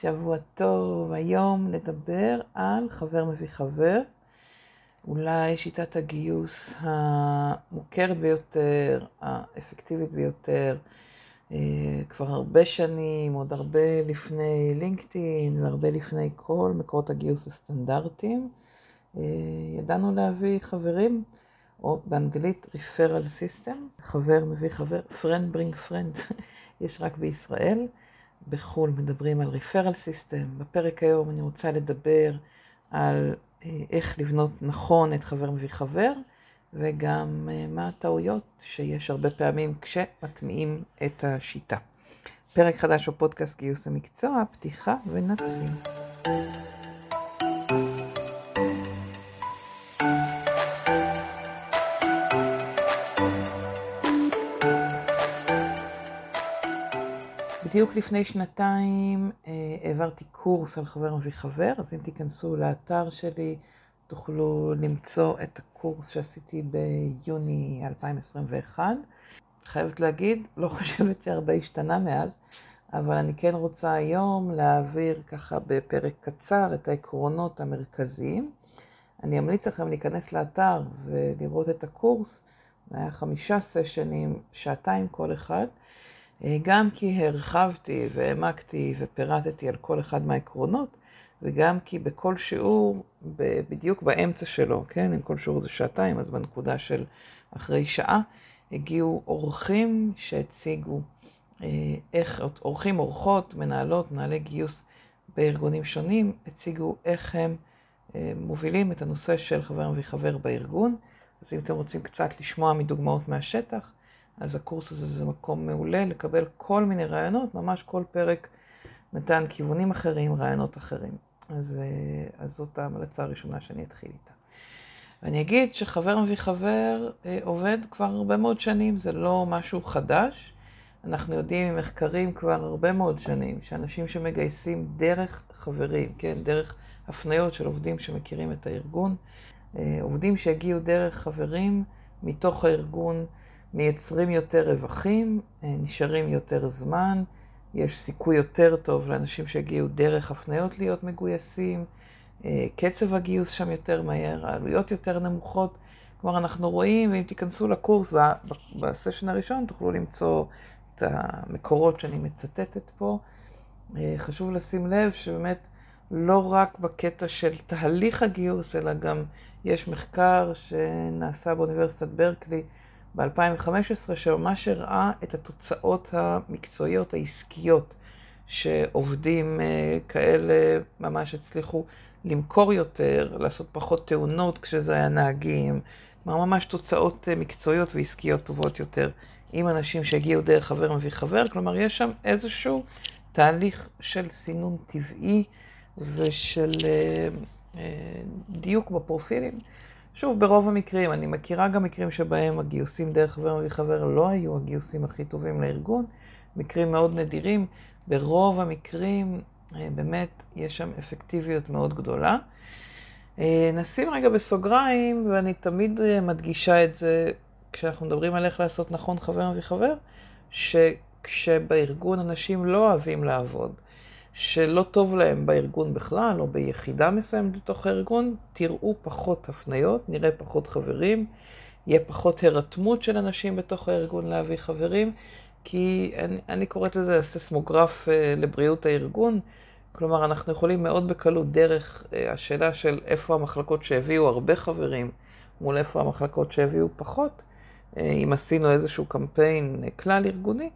שבוע טוב, היום נדבר על חבר מביא חבר, אולי שיטת הגיוס המוכרת ביותר, האפקטיבית ביותר, אה, כבר הרבה שנים, עוד הרבה לפני לינקדאין והרבה לפני כל מקורות הגיוס הסטנדרטיים. אה, ידענו להביא חברים, או באנגלית referral system, חבר מביא חבר, friend bring friend, יש רק בישראל. בחו"ל מדברים על referral system. בפרק היום אני רוצה לדבר על אה, איך לבנות נכון את חבר מביא חבר, וגם אה, מה הטעויות שיש הרבה פעמים כשמטמיעים את השיטה. פרק חדש בפודקאסט גיוס המקצוע, פתיחה ונתחיל. בדיוק לפני שנתיים אה, העברתי קורס על חבר מביא חבר, אז אם תיכנסו לאתר שלי תוכלו למצוא את הקורס שעשיתי ביוני 2021. חייבת להגיד, לא חושבת שהרבה השתנה מאז, אבל אני כן רוצה היום להעביר ככה בפרק קצר את העקרונות המרכזיים. אני אמליץ לכם להיכנס לאתר ולראות את הקורס, זה היה חמישה סשנים, שעתיים כל אחד. אה, גם כי הרחבתי והעמקתי ופירטתי על כל אחד מהעקרונות, וגם כי בכל שיעור, בדיוק באמצע שלו, כן, אם כל שיעור זה שעתיים, אז בנקודה של אחרי שעה, הגיעו אורחים שהציגו אה, איך, אורחים, אורחות, מנהלות, מנהלי גיוס בארגונים שונים, הציגו איך הם אה, מובילים את הנושא של חבר מביא חבר בארגון. אז אם אתם רוצים קצת לשמוע מדוגמאות מהשטח, אז הקורס הזה זה מקום מעולה לקבל כל מיני רעיונות, ממש כל פרק נתן כיוונים אחרים, רעיונות אחרים. אז, אה, אז זאת ההמלצה הראשונה שאני אתחיל איתה. ואני אגיד שחבר מביא חבר אה, עובד כבר הרבה מאוד שנים, זה לא משהו חדש. אנחנו יודעים ממחקרים כבר הרבה מאוד שנים שאנשים שמגייסים דרך חברים, כן, דרך הפניות של עובדים שמכירים את הארגון, אה, עובדים שהגיעו דרך חברים מתוך הארגון, מייצרים יותר רווחים, אה, נשארים יותר זמן, יש סיכוי יותר טוב לאנשים שהגיעו דרך הפניות להיות מגויסים, אה, קצב הגיוס שם יותר מהר, העלויות יותר נמוכות. כלומר, אנחנו רואים, ואם תיכנסו לקורס בסשן הראשון, תוכלו למצוא את המקורות שאני מצטטת פה. אה, חשוב לשים לב שבאמת לא רק בקטע של תהליך הגיוס, אלא גם יש מחקר שנעשה באוניברסיטת ברקלי, ב-2015, שממש הראה את התוצאות המקצועיות, העסקיות, שעובדים אה, כאלה ממש הצליחו למכור יותר, לעשות פחות תאונות כשזה היה נהגים, כלומר ממש תוצאות אה, מקצועיות ועסקיות טובות יותר עם אנשים שהגיעו דרך חבר מביא חבר, כלומר יש שם איזשהו תהליך של סינון טבעי ושל אה, דיוק בפרופילים. שוב, ברוב המקרים, אני מכירה גם מקרים שבהם הגיוסים דרך חבר מביא חבר לא היו הגיוסים הכי טובים לארגון, מקרים מאוד נדירים, ברוב המקרים אה, באמת יש שם אפקטיביות מאוד גדולה. אה, נשים רגע בסוגריים, ואני תמיד אה, מדגישה את זה כשאנחנו מדברים על איך לעשות נכון חבר מביא חבר, שכשבארגון אנשים לא אוהבים לעבוד, שלא טוב להם בארגון בכלל, או ביחידה מסוימת בתוך הארגון, תראו פחות הפניות, נראה פחות חברים, יהיה פחות הירתמות של אנשים בתוך הארגון להביא חברים, כי אני, אני קוראת לזה הססמוגרף אה, לבריאות הארגון. כלומר, אנחנו יכולים מאוד בקלות דרך אה, השאלה של איפה המחלקות שהביאו הרבה חברים מול איפה המחלקות שהביאו פחות, אה, אם עשינו איזשהו קמפיין כלל ארגוני,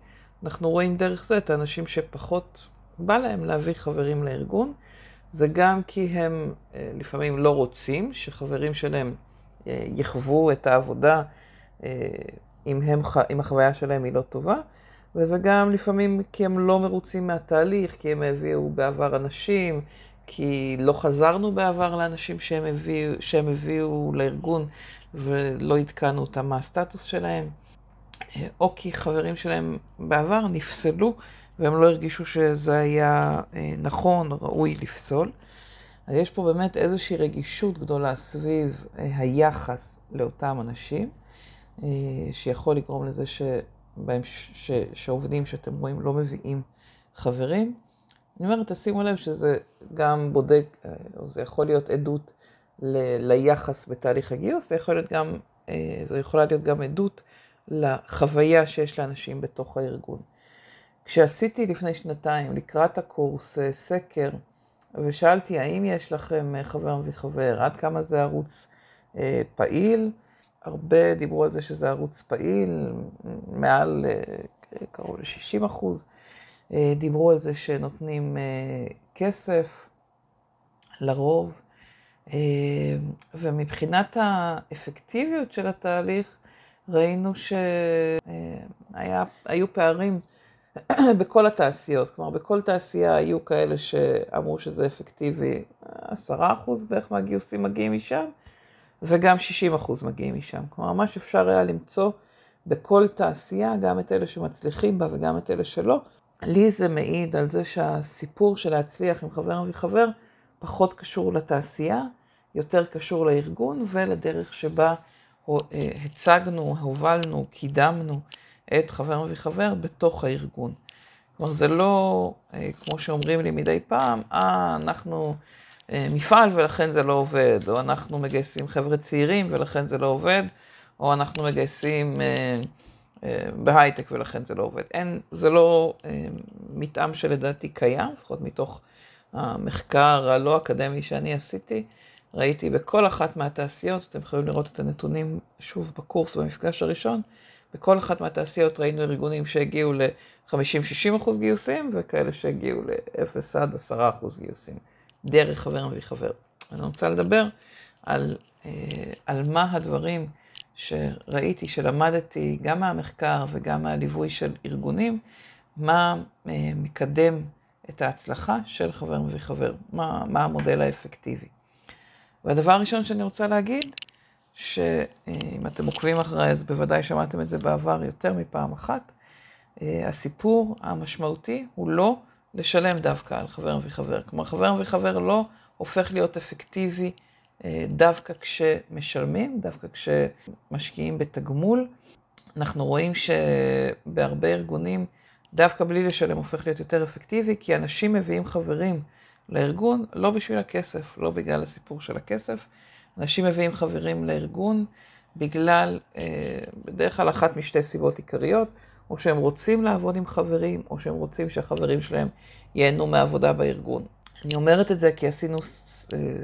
אנחנו רואים דרך זה את האנשים שפחות בא להם להביא חברים לארגון. זה גם כי הם אה, לפעמים לא רוצים שחברים שלהם אה, יחוו את העבודה אה, אם, הם, אם החוויה שלהם היא לא טובה, וזה גם לפעמים כי הם לא מרוצים מהתהליך, כי הם הביאו בעבר אנשים, כי לא חזרנו בעבר לאנשים שהם הביאו, שהם הביאו לארגון ולא עדכנו אותם מה הסטטוס שלהם, או כי חברים שלהם בעבר נפסלו והם לא הרגישו שזה היה אה, נכון, ראוי לפסול. אז יש פה באמת איזושהי רגישות גדולה סביב אה, היחס לאותם אנשים, אה, שיכול לגרום לזה שבהם, ש, שעובדים שאתם רואים לא מביאים חברים. אני אומרת, תשימו לב שזה גם בודק, או זה יכול להיות עדות ל- ליחס בתהליך הגיוס, זה יכול להיות גם, זו יכולה להיות גם עדות לחוויה שיש לאנשים בתוך הארגון. כשעשיתי לפני שנתיים, לקראת הקורס, אה, סקר, ושאלתי האם יש לכם חבר מביא חבר, עד כמה זה ערוץ פעיל, הרבה דיברו על זה שזה ערוץ פעיל, מעל קרוב ל-60 אחוז. אה, דיברו על זה שנותנים אה, כסף, לרוב, אה, ומבחינת האפקטיביות של התהליך, ראינו שהיו פערים בכל התעשיות, כלומר בכל תעשייה היו כאלה שאמרו שזה אפקטיבי, עשרה אחוז בערך מהגיוסים מגיעים משם, וגם 60 אחוז מגיעים משם. כלומר, ממש אפשר היה למצוא בכל תעשייה, גם את אלה שמצליחים בה וגם את אלה שלא, לי זה מעיד על זה שהסיפור של להצליח עם חבר מביא חבר פחות קשור לתעשייה, יותר קשור לארגון ולדרך שבה אה, הצגנו, הובלנו, קידמנו את חבר מביא חבר בתוך הארגון. כלומר, זה לא אה, כמו שאומרים לי מדי פעם, אה, אנחנו אה, מפעל ולכן זה לא עובד, או אנחנו מגייסים חבר'ה צעירים ולכן זה לא עובד, או אנחנו מגייסים... בהייטק ולכן זה לא עובד. אין, זה לא אה, מתאם שלדעתי קיים, לפחות מתוך המחקר הלא אקדמי שאני עשיתי. ראיתי בכל אחת מהתעשיות, אתם יכולים לראות את הנתונים שוב בקורס במפגש הראשון, בכל אחת מהתעשיות ראינו ארגונים שהגיעו ל-50-60 אחוז גיוסים וכאלה שהגיעו ל-0 עד 10 אחוז גיוסים, דרך חבר מביא חבר. אני רוצה לדבר על, אה, על מה הדברים שראיתי, שלמדתי גם מהמחקר וגם מהליווי של ארגונים, מה אה, מקדם את ההצלחה של חבר מביא חבר, מה, מה המודל האפקטיבי. והדבר הראשון שאני רוצה להגיד, שאם אתם עוקבים אחריי, אז בוודאי שמעתם את זה בעבר יותר מפעם אחת, אה, הסיפור המשמעותי הוא לא לשלם דווקא על חבר מביא חבר. כלומר, חבר מביא חבר לא הופך להיות אפקטיבי אה, דווקא כשמשלמים, דווקא כשמשקיעים בתגמול. אנחנו רואים שבהרבה ארגונים, דווקא בלי לשלם הופך להיות יותר אפקטיבי, כי אנשים מביאים חברים לארגון לא בשביל הכסף, לא בגלל הסיפור של הכסף. אנשים מביאים חברים לארגון בגלל, אה, בדרך כלל אחת משתי סיבות עיקריות, או שהם רוצים לעבוד עם חברים, או שהם רוצים שהחברים שלהם ייהנו מעבודה בארגון. אני אומרת את זה כי עשינו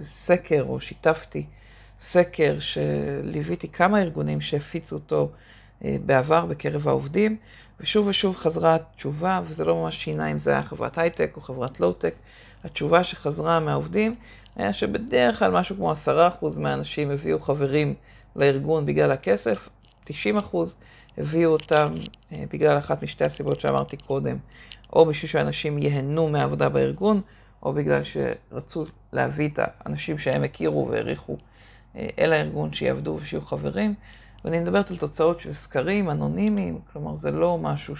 סקר, או שיתפתי סקר שליוויתי כמה ארגונים שהפיצו אותו אה, בעבר בקרב העובדים, ושוב ושוב חזרה התשובה, וזה לא ממש שינה אם זה היה חברת הייטק או חברת לואו-טק, התשובה שחזרה מהעובדים היה שבדרך כלל משהו כמו עשרה אחוז מהאנשים הביאו חברים לארגון בגלל הכסף, 90% הביאו אותם אה, בגלל אחת משתי הסיבות שאמרתי קודם, או בשביל שאנשים ייהנו מהעבודה בארגון, או בגלל שרצו להביא את האנשים שהם הכירו והעריכו אה, אל הארגון, שיעבדו ושיהיו חברים. ואני מדברת על תוצאות של סקרים אנונימיים, כלומר זה לא משהו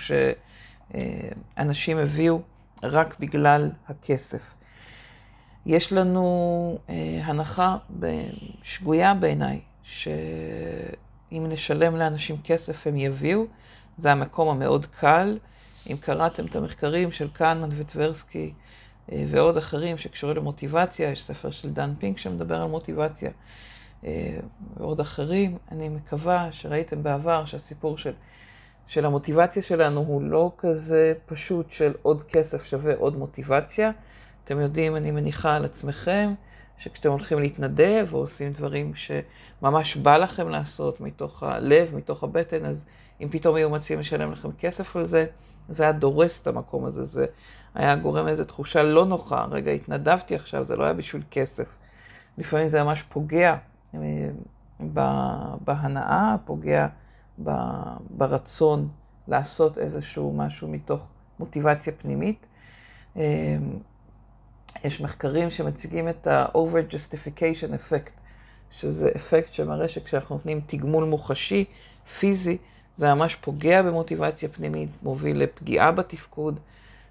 שאנשים הביאו רק בגלל הכסף. יש לנו אה, הנחה שגויה בעיניי, שאם נשלם לאנשים כסף הם יביאו, זה המקום המאוד קל. אם קראתם את המחקרים של קהנמן וטברסקי, אה, ועוד אחרים שקשורים למוטיבציה, יש ספר של דן פינק שמדבר על מוטיבציה, אה, ועוד אחרים. אני מקווה שראיתם בעבר שהסיפור של, של המוטיבציה שלנו הוא לא כזה פשוט של עוד כסף שווה עוד מוטיבציה. אתם יודעים, אני מניחה על עצמכם, שכשאתם הולכים להתנדב או עושים דברים שממש בא לכם לעשות מתוך הלב, מתוך הבטן, אז אם פתאום היו מציעים לשלם לכם כסף על זה, זה היה דורס את המקום הזה, זה היה גורם איזו תחושה לא נוחה. רגע, התנדבתי עכשיו, זה לא היה בשביל כסף. לפעמים זה ממש פוגע אה, בהנאה, פוגע ברצון לעשות איזשהו משהו מתוך מוטיבציה פנימית. יש מחקרים שמציגים את ה-over justification effect, שזה אפקט שמראה שכשאנחנו נותנים תגמול מוחשי, פיזי, זה ממש פוגע במוטיבציה פנימית, מוביל לפגיעה בתפקוד,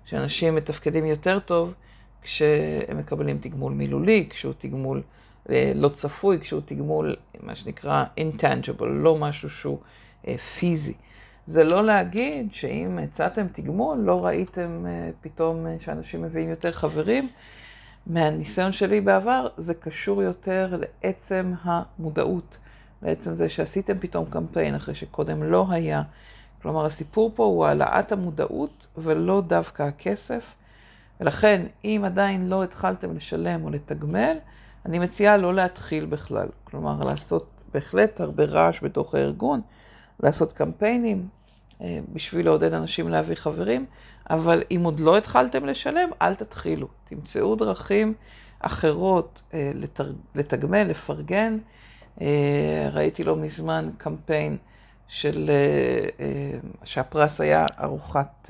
שאנשים מתפקדים יותר טוב כשהם מקבלים תגמול מילולי, כשהוא תגמול אה, לא צפוי, כשהוא תגמול, מה שנקרא intangible, לא משהו שהוא אה, פיזי. זה לא להגיד שאם הצעתם תגמול, לא ראיתם אה, פתאום אה, שאנשים מביאים יותר חברים. מהניסיון שלי בעבר, זה קשור יותר לעצם המודעות, לעצם זה שעשיתם פתאום קמפיין אחרי שקודם לא היה. כלומר, הסיפור פה הוא העלאת המודעות ולא דווקא הכסף. ולכן, אם עדיין לא התחלתם לשלם או לתגמל, אני מציעה לא להתחיל בכלל. כלומר, לעשות בהחלט הרבה רעש בתוך הארגון, לעשות קמפיינים בשביל לעודד אנשים להביא חברים, אבל אם עוד לא התחלתם לשלם, אל תתחילו. תמצאו דרכים אחרות אה, לתגמל, לפרגן. אה, ראיתי לא מזמן קמפיין של, שהפרס היה ארוחת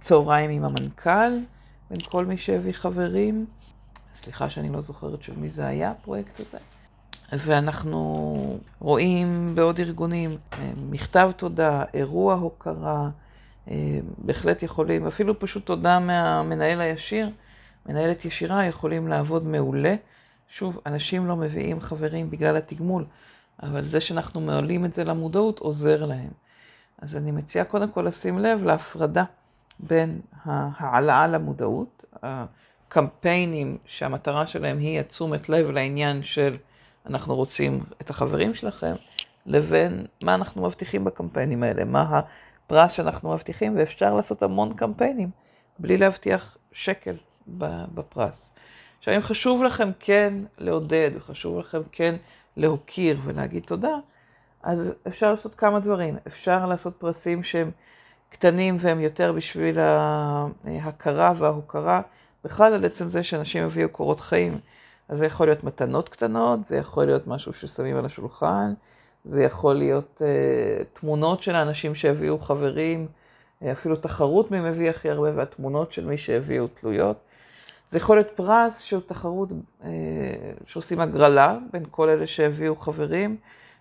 צהריים עם המנכ"ל, בין כל מי שהביא חברים. סליחה שאני לא זוכרת של מי זה היה, הפרויקט הזה. ואנחנו רואים בעוד ארגונים אה, מכתב תודה, אירוע הוקרה, אה, בהחלט יכולים, אפילו פשוט תודה מהמנהל הישיר, מנהלת ישירה, יכולים לעבוד מעולה. שוב, אנשים לא מביאים חברים בגלל התגמול, אבל זה שאנחנו מעלים את זה למודעות עוזר להם. אז אני מציעה קודם כל לשים לב להפרדה בין ההעלאה למודעות, הקמפיינים שהמטרה שלהם היא התשומת לב לעניין של אנחנו רוצים את החברים שלכם, לבין מה אנחנו מבטיחים בקמפיינים האלה, מה הפרס שאנחנו מבטיחים, ואפשר לעשות המון קמפיינים בלי להבטיח שקל בפרס. עכשיו, אם חשוב לכם כן לעודד, וחשוב לכם כן להוקיר ולהגיד תודה, אז אפשר לעשות כמה דברים. אפשר לעשות פרסים שהם קטנים והם יותר בשביל ההכרה וההוקרה, בכלל על עצם זה שאנשים יביאו קורות חיים. אז זה יכול להיות מתנות קטנות, זה יכול להיות משהו ששמים על השולחן, זה יכול להיות uh, תמונות של האנשים שהביאו חברים, uh, אפילו תחרות מי מביא הכי הרבה, והתמונות של מי שהביאו תלויות. זה יכול להיות פרס שהוא תחרות uh, שעושים הגרלה בין כל אלה שהביאו חברים,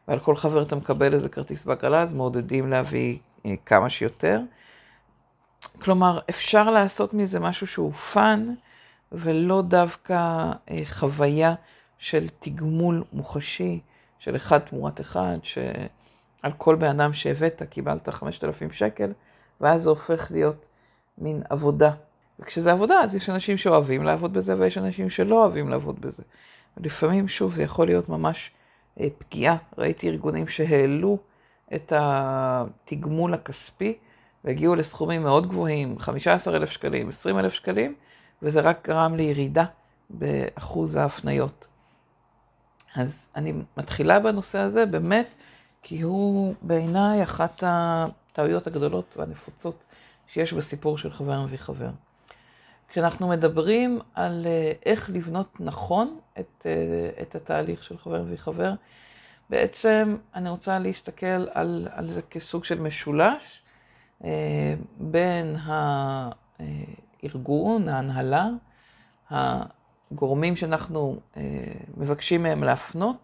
ועל כל חבר אתה מקבל איזה כרטיס בהגרלה, אז מעודדים להביא אה, כמה שיותר. כלומר, אפשר לעשות מזה משהו שהוא fun, ולא דווקא אה, חוויה של תגמול מוחשי, של אחד תמורת אחד, שעל כל בן אדם שהבאת קיבלת 5,000 שקל, ואז זה הופך להיות מין עבודה. וכשזה עבודה, אז יש אנשים שאוהבים לעבוד בזה, ויש אנשים שלא אוהבים לעבוד בזה. ולפעמים, שוב, זה יכול להיות ממש אה, פגיעה. ראיתי ארגונים שהעלו את התגמול הכספי, והגיעו לסכומים מאוד גבוהים, 15,000 שקלים, 20,000 שקלים, וזה רק גרם לירידה באחוז ההפניות. אז אני מתחילה בנושא הזה באמת, כי הוא בעיניי אחת הטעויות הגדולות והנפוצות שיש בסיפור של חבר מביא חבר. כשאנחנו מדברים על אה, איך לבנות נכון את, אה, את התהליך של חבר מביא חבר, בעצם אני רוצה להסתכל על, על זה כסוג של משולש אה, בין הארגון, ההנהלה, הגורמים שאנחנו אה, מבקשים מהם להפנות,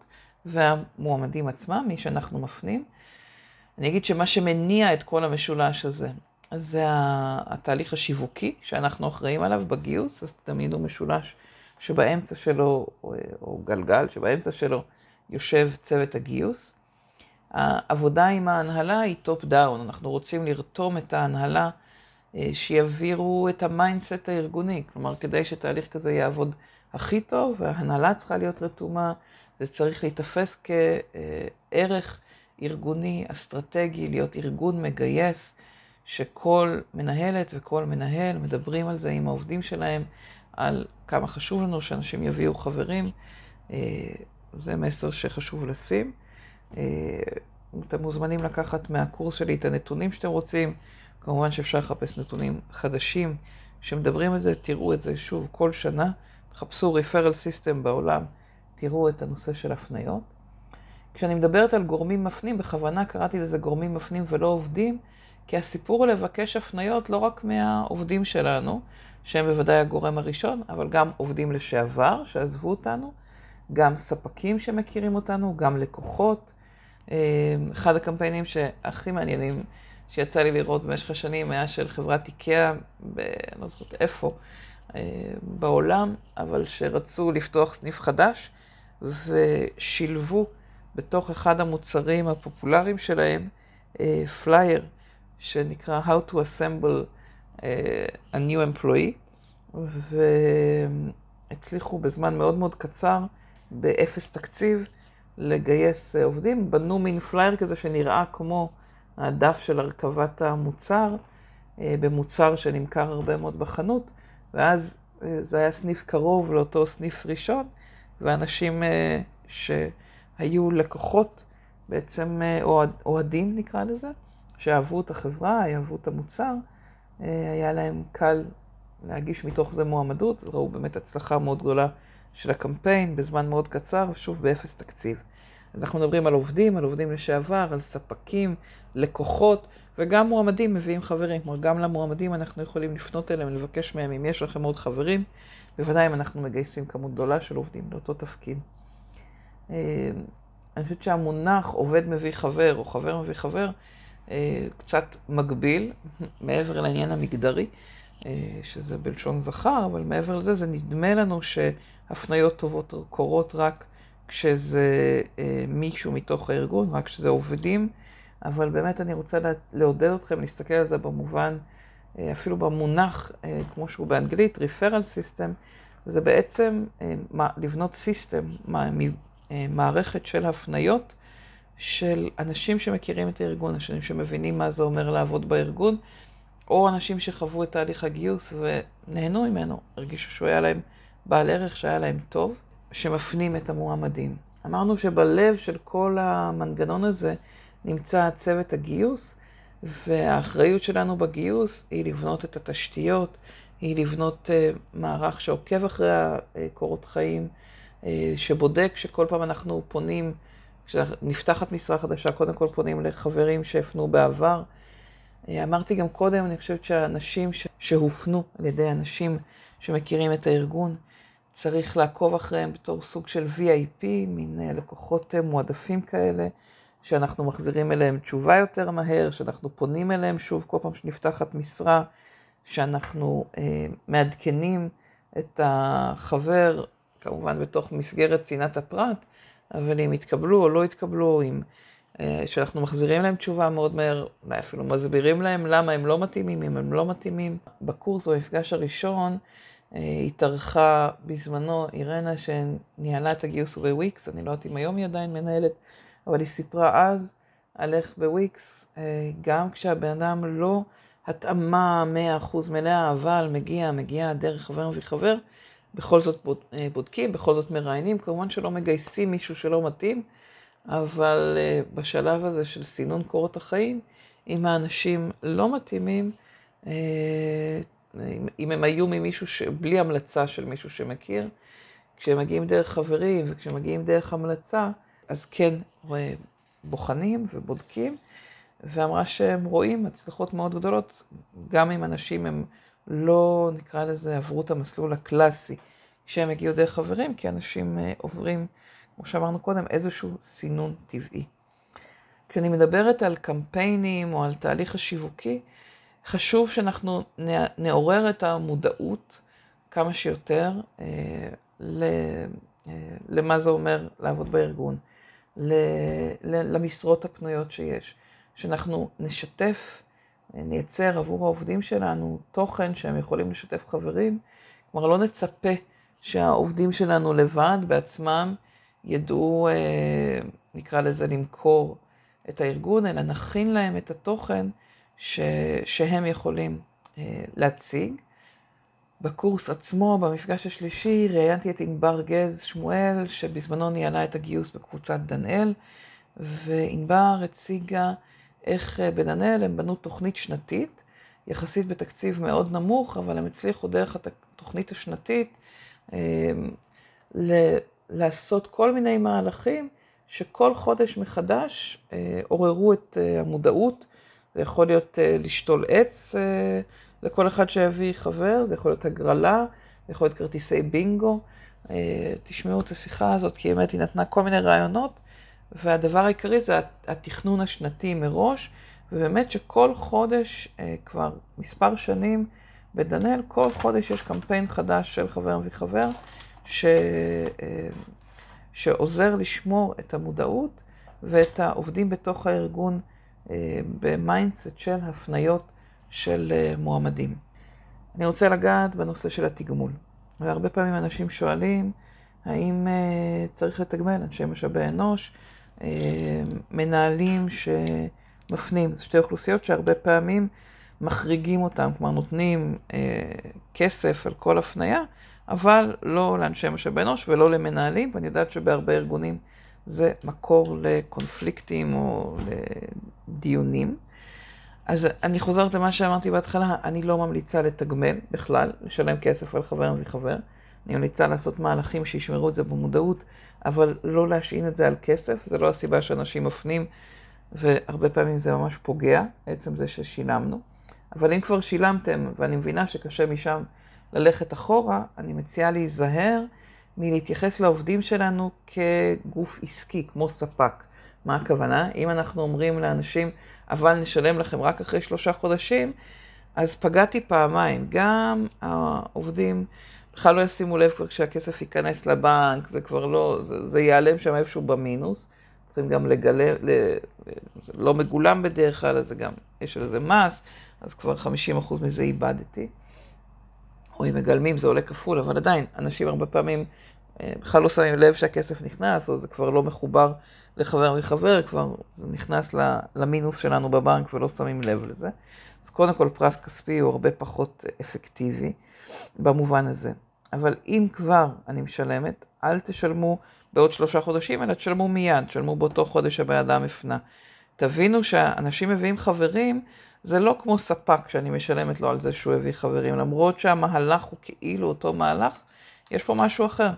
והמועמדים עצמם, מי שאנחנו מפנים. אני אגיד שמה שמניע את כל המשולש הזה, זה התהליך השיווקי שאנחנו אחראים עליו בגיוס, אז תמיד הוא משולש שבאמצע שלו, או גלגל, שבאמצע שלו יושב צוות הגיוס. העבודה עם ההנהלה היא top down, אנחנו רוצים לרתום את ההנהלה שיעבירו את ה mindset הארגוני. כלומר, כדי שתהליך כזה יעבוד הכי טוב, וההנהלה צריכה להיות רתומה, זה צריך להיתפס כערך ארגוני, אסטרטגי, להיות ארגון מגייס, שכל מנהלת וכל מנהל מדברים על זה עם העובדים שלהם, על כמה חשוב לנו שאנשים יביאו חברים. אה, זה מסר שחשוב לשים. אה, אתם מוזמנים לקחת מהקורס שלי את הנתונים שאתם רוצים. כמובן שאפשר לחפש נתונים חדשים שמדברים על זה, תראו את זה שוב כל שנה, תחפשו referral system בעולם, תראו את הנושא של הפניות. כשאני מדברת על גורמים מפנים, בכוונה קראתי לזה גורמים מפנים ולא עובדים, כי הסיפור הוא לבקש הפניות לא רק מהעובדים שלנו, שהם בוודאי הגורם הראשון, אבל גם עובדים לשעבר שעזבו אותנו, גם ספקים שמכירים אותנו, גם לקוחות. אה, אחד הקמפיינים שהכי מעניינים שיצא לי לראות במשך השנים היה של חברת איקאה, ב... אני לא זוכרת איפה, אה, בעולם, אבל שרצו לפתוח סניף חדש, ושילבו בתוך אחד המוצרים הפופולריים שלהם פלייר שנקרא How to Assemble a New Employee, והצליחו בזמן מאוד מאוד קצר, באפס תקציב, לגייס עובדים. בנו מין פלייר כזה שנראה כמו הדף של הרכבת המוצר, במוצר שנמכר הרבה מאוד בחנות, ואז זה היה סניף קרוב לאותו סניף ראשון, ואנשים שהיו לקוחות, בעצם אוהדים נקרא לזה, שאהבו את החברה, אהבו את המוצר, היה להם קל להגיש מתוך זה מועמדות, ראו באמת הצלחה מאוד גדולה של הקמפיין בזמן מאוד קצר, שוב באפס תקציב. אז אנחנו מדברים על עובדים, על עובדים לשעבר, על ספקים, לקוחות, וגם מועמדים מביאים חברים. כלומר, גם למועמדים אנחנו יכולים לפנות אליהם, לבקש מהם אם יש לכם עוד חברים, בוודאי אם אנחנו מגייסים כמות גדולה של עובדים לאותו תפקיד. אה, אני חושבת שהמונח עובד מביא חבר או חבר מביא חבר אה, קצת מגביל, מעבר לעניין המגדרי, אה, שזה בלשון זכר, אבל מעבר לזה זה נדמה לנו שהפניות טובות קורות רק כשזה מישהו מתוך הארגון, רק כשזה עובדים. אבל באמת אני רוצה לעודד אתכם להסתכל על זה במובן, אה, אפילו במונח, אה, כמו שהוא באנגלית, referral system, זה בעצם אה, לבנות סיסטם, מערכת של הפניות של אנשים שמכירים את הארגון, אנשים שמבינים מה זה אומר לעבוד בארגון, או אנשים שחוו את תהליך הגיוס ונהנו ממנו, הרגישו שהוא היה להם בעל ערך, שהיה להם טוב, שמפנים את המועמדים. אמרנו שבלב של כל המנגנון הזה, נמצא צוות הגיוס, והאחריות שלנו בגיוס היא לבנות את התשתיות, היא לבנות uh, מערך שעוקב אחרי הקורות חיים, uh, שבודק שכל פעם אנחנו פונים, כשנפתחת משרה חדשה, קודם כל פונים לחברים שהפנו בעבר. Uh, אמרתי גם קודם, אני חושבת שהאנשים. שהופנו על ידי אנשים שמכירים את הארגון, צריך לעקוב אחריהם בתור סוג של VIP, מין לקוחות מועדפים כאלה. שאנחנו מחזירים אליהם תשובה יותר מהר, שאנחנו פונים אליהם שוב כל פעם שנפתחת משרה, שאנחנו אה, מעדכנים את החבר, כמובן בתוך מסגרת צנעת הפרט, אבל אם התקבלו או לא התקבלו, אם, אה, שאנחנו מחזירים להם תשובה מאוד מהר, אולי אפילו מסבירים להם למה הם לא מתאימים, אם הם לא מתאימים. בקורס, במפגש הראשון, אה, התארחה בזמנו אירנה שניהלה את הגיוס בוויקס, אני לא יודעת אם היום היא עדיין מנהלת. אבל היא סיפרה אז על איך בוויקס, אה, גם כשהבן אדם לא התאמה 100% מלאה, אבל מגיע, מגיע דרך חבר מביא חבר, בכל זאת אה, בודקים, בכל זאת מראיינים, כמובן שלא מגייסים מישהו שלא מתאים, אבל אה, בשלב הזה של סינון קורות החיים, אם האנשים לא מתאימים, אם הם היו ממישהו, ש... בלי המלצה של מישהו שמכיר, כשהם מגיעים דרך חברים וכשהם מגיעים דרך המלצה, אז כן בוחנים ובודקים, ואמרה שהם רואים הצלחות מאוד גדולות, גם אם אנשים הם לא, נקרא לזה, עברו את המסלול הקלאסי כשהם הגיעו דרך חברים, כי אנשים אה, עוברים, כמו שאמרנו קודם, איזשהו סינון טבעי. כשאני מדברת על קמפיינים או על תהליך השיווקי, חשוב שאנחנו נעורר את המודעות כמה שיותר אה, אה, למה זה אומר לעבוד בארגון. למשרות הפנויות שיש. שאנחנו נשתף, נייצר עבור העובדים שלנו תוכן שהם יכולים לשתף חברים. כלומר, לא נצפה שהעובדים שלנו לבד, בעצמם, ידעו, אה, נקרא לזה, למכור את הארגון, אלא נכין להם את התוכן ש, שהם יכולים אה, להציג. בקורס עצמו, במפגש השלישי, ראיינתי את ענבר גז שמואל, שבזמנו ניהלה את הגיוס בקבוצת דנאל, וענבר הציגה איך אה, בדנאל הם בנו תוכנית שנתית, יחסית בתקציב מאוד נמוך, אבל הם הצליחו דרך התוכנית השנתית אה, לעשות כל מיני מהלכים שכל חודש מחדש עוררו את המודעות. זה יכול להיות לשתול עץ לכל אחד שיביא חבר, זה יכול להיות הגרלה, זה יכול להיות כרטיסי בינגו. אה, תשמעו את השיחה הזאת, כי באמת היא נתנה כל מיני רעיונות, והדבר העיקרי זה התכנון השנתי מראש, ובאמת שכל חודש, אה, כבר מספר שנים בדנאל, כל חודש יש קמפיין חדש של חבר מביא חבר, ש... שעוזר לשמור את המודעות ואת העובדים בתוך הארגון ב mindset של הפניות של מועמדים. אני רוצה לגעת בנושא של התגמול. והרבה פעמים אנשים שואלים, האם צריך לתגמל אנשי משאבי אנוש, מנהלים שמפנים. זה שתי אוכלוסיות שהרבה פעמים מחריגים אותם, כלומר נותנים אה, כסף על כל הפנייה, אבל לא לאנשי משאבי אנוש ולא למנהלים, ואני יודעת שבהרבה ארגונים זה מקור לקונפליקטים או לדיונים. אז אני חוזרת למה שאמרתי בהתחלה, אני לא ממליצה לתגמל בכלל, לשלם כסף על חבר וחבר. אני ממליצה לעשות מהלכים שישמרו את זה במודעות, אבל לא להשעין את זה על כסף, זה לא הסיבה שאנשים מפנים, והרבה פעמים זה ממש פוגע, עצם זה ששילמנו. אבל אם כבר שילמתם, ואני מבינה שקשה משם ללכת אחורה, אני מציעה להיזהר מלהתייחס לעובדים שלנו כגוף עסקי, כמו ספק. מה הכוונה? אם אנחנו אומרים לאנשים, אבל נשלם לכם רק אחרי שלושה חודשים, אז פגעתי פעמיים. גם העובדים בכלל לא ישימו לב כבר כשהכסף ייכנס לבנק, זה כבר לא, זה, זה ייעלם שם איפשהו במינוס. צריכים גם לגלם, לא מגולם בדרך כלל, אז גם, יש על זה מס. אז כבר 50% מזה איבדתי. או אם מגלמים זה עולה כפול, אבל עדיין, אנשים הרבה פעמים אה, בכלל לא שמים לב שהכסף נכנס, או זה כבר לא מחובר לחבר מחבר, כבר נכנס למינוס שלנו בבנק ולא שמים לב לזה. אז קודם כל פרס כספי הוא הרבה פחות אפקטיבי במובן הזה. אבל אם כבר אני משלמת, אל תשלמו בעוד שלושה חודשים, אלא תשלמו מיד, תשלמו באותו חודש שהבן אדם הפנה. תבינו שאנשים מביאים חברים, זה לא כמו ספק שאני משלמת לו על זה שהוא הביא חברים, למרות שהמהלך הוא כאילו אותו מהלך, יש פה משהו אחר.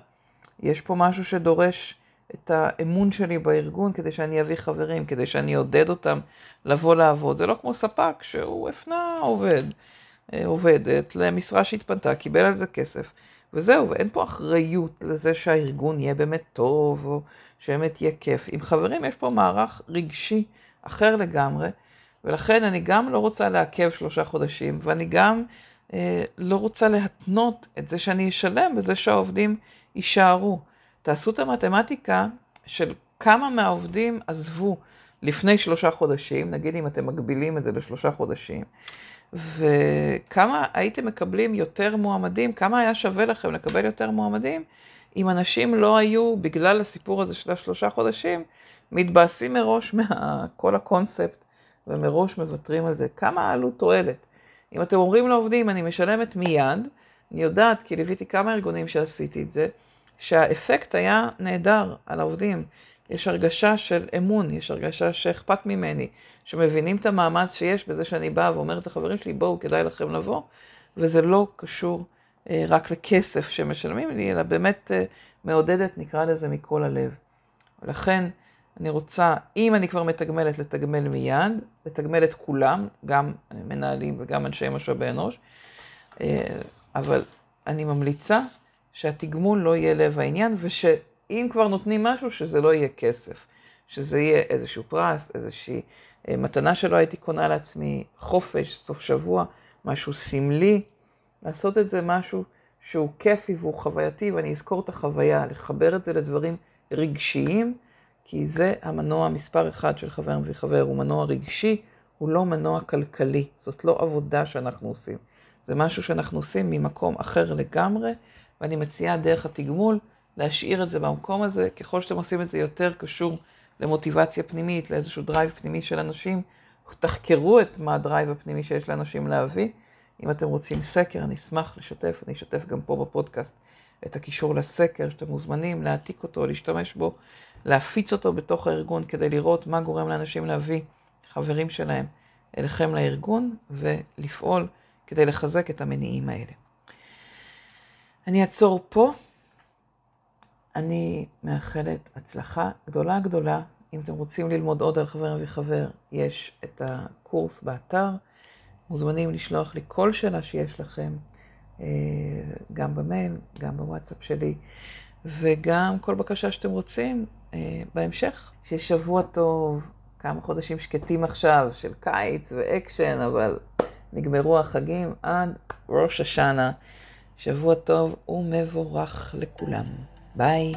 יש פה משהו שדורש את האמון שלי בארגון כדי שאני אביא חברים, כדי שאני אעודד אותם לבוא לעבוד. זה לא כמו ספק שהוא הפנה עובד, אה, עובדת למשרה שהתפנתה, קיבל על זה כסף, וזהו, ואין פה אחריות לזה שהארגון יהיה באמת טוב, או שבאמת יהיה כיף. עם חברים יש פה מערך רגשי אחר לגמרי, ולכן אני גם לא רוצה לעכב שלושה חודשים, ואני גם אה, לא רוצה להתנות את זה שאני אשלם בזה שהעובדים יישארו. תעשו את המתמטיקה של כמה מהעובדים עזבו לפני שלושה חודשים, נגיד אם אתם מגבילים את זה לשלושה חודשים, וכמה הייתם מקבלים יותר מועמדים, כמה היה שווה לכם לקבל יותר מועמדים, אם אנשים לא היו, בגלל הסיפור הזה של השלושה חודשים, מתבאסים מראש מכל הקונספט ומראש מוותרים על זה. כמה העלות תועלת? אם אתם אומרים לעובדים, אני משלמת מיד, אני יודעת, כי ליוויתי כמה ארגונים שעשיתי את זה, שהאפקט היה נהדר על העובדים. יש הרגשה של אמון, יש הרגשה שאכפת ממני, שמבינים את המאמץ שיש בזה שאני באה ואומרת לחברים שלי, בואו, כדאי לכם לבוא, וזה לא קשור אה, רק לכסף שמשלמים לי, אלא באמת אה, מעודדת, נקרא לזה, מכל הלב. ולכן, אני רוצה, אם אני כבר מתגמלת, לתגמל מיד, לתגמל את כולם, גם מנהלים וגם אנשי משאבי אנוש, אה, אבל אני ממליצה שהתגמול לא יהיה לב העניין, ושאם כבר נותנים משהו, שזה לא יהיה כסף, שזה יהיה איזשהו פרס, איזושהי אה, מתנה שלא הייתי קונה לעצמי, חופש, סוף שבוע, משהו סמלי, לעשות את זה משהו שהוא כיפי והוא חווייתי, ואני אזכור את החוויה, לחבר את זה לדברים רגשיים. כי זה המנוע מספר אחד של חבר מביא חבר, הוא מנוע רגשי, הוא לא מנוע כלכלי. זאת לא עבודה שאנחנו עושים. זה משהו שאנחנו עושים ממקום אחר לגמרי, ואני מציעה דרך התגמול להשאיר את זה במקום הזה. ככל שאתם עושים את זה יותר קשור למוטיבציה פנימית, לאיזשהו דרייב פנימי של אנשים, תחקרו את מה הדרייב הפנימי שיש לאנשים להביא. אם אתם רוצים סקר, אני אשמח לשתף, אני אשתף גם פה בפודקאסט את הקישור לסקר, שאתם מוזמנים להעתיק אותו, להשתמש בו. להפיץ אותו בתוך הארגון כדי לראות מה גורם לאנשים להביא חברים שלהם אליכם לארגון ולפעול כדי לחזק את המניעים האלה. אני אעצור פה. אני מאחלת הצלחה גדולה גדולה. אם אתם רוצים ללמוד עוד על חבר מביא חבר, יש את הקורס באתר. מוזמנים לשלוח לי כל שאלה שיש לכם, אה, גם במייל, גם בוואטסאפ שלי, וגם כל בקשה שאתם רוצים, בהמשך. שיהיה שבוע טוב, כמה חודשים שקטים עכשיו של קיץ ואקשן, אבל נגמרו החגים עד ראש השנה. שבוע טוב ומבורך לכולם. ביי.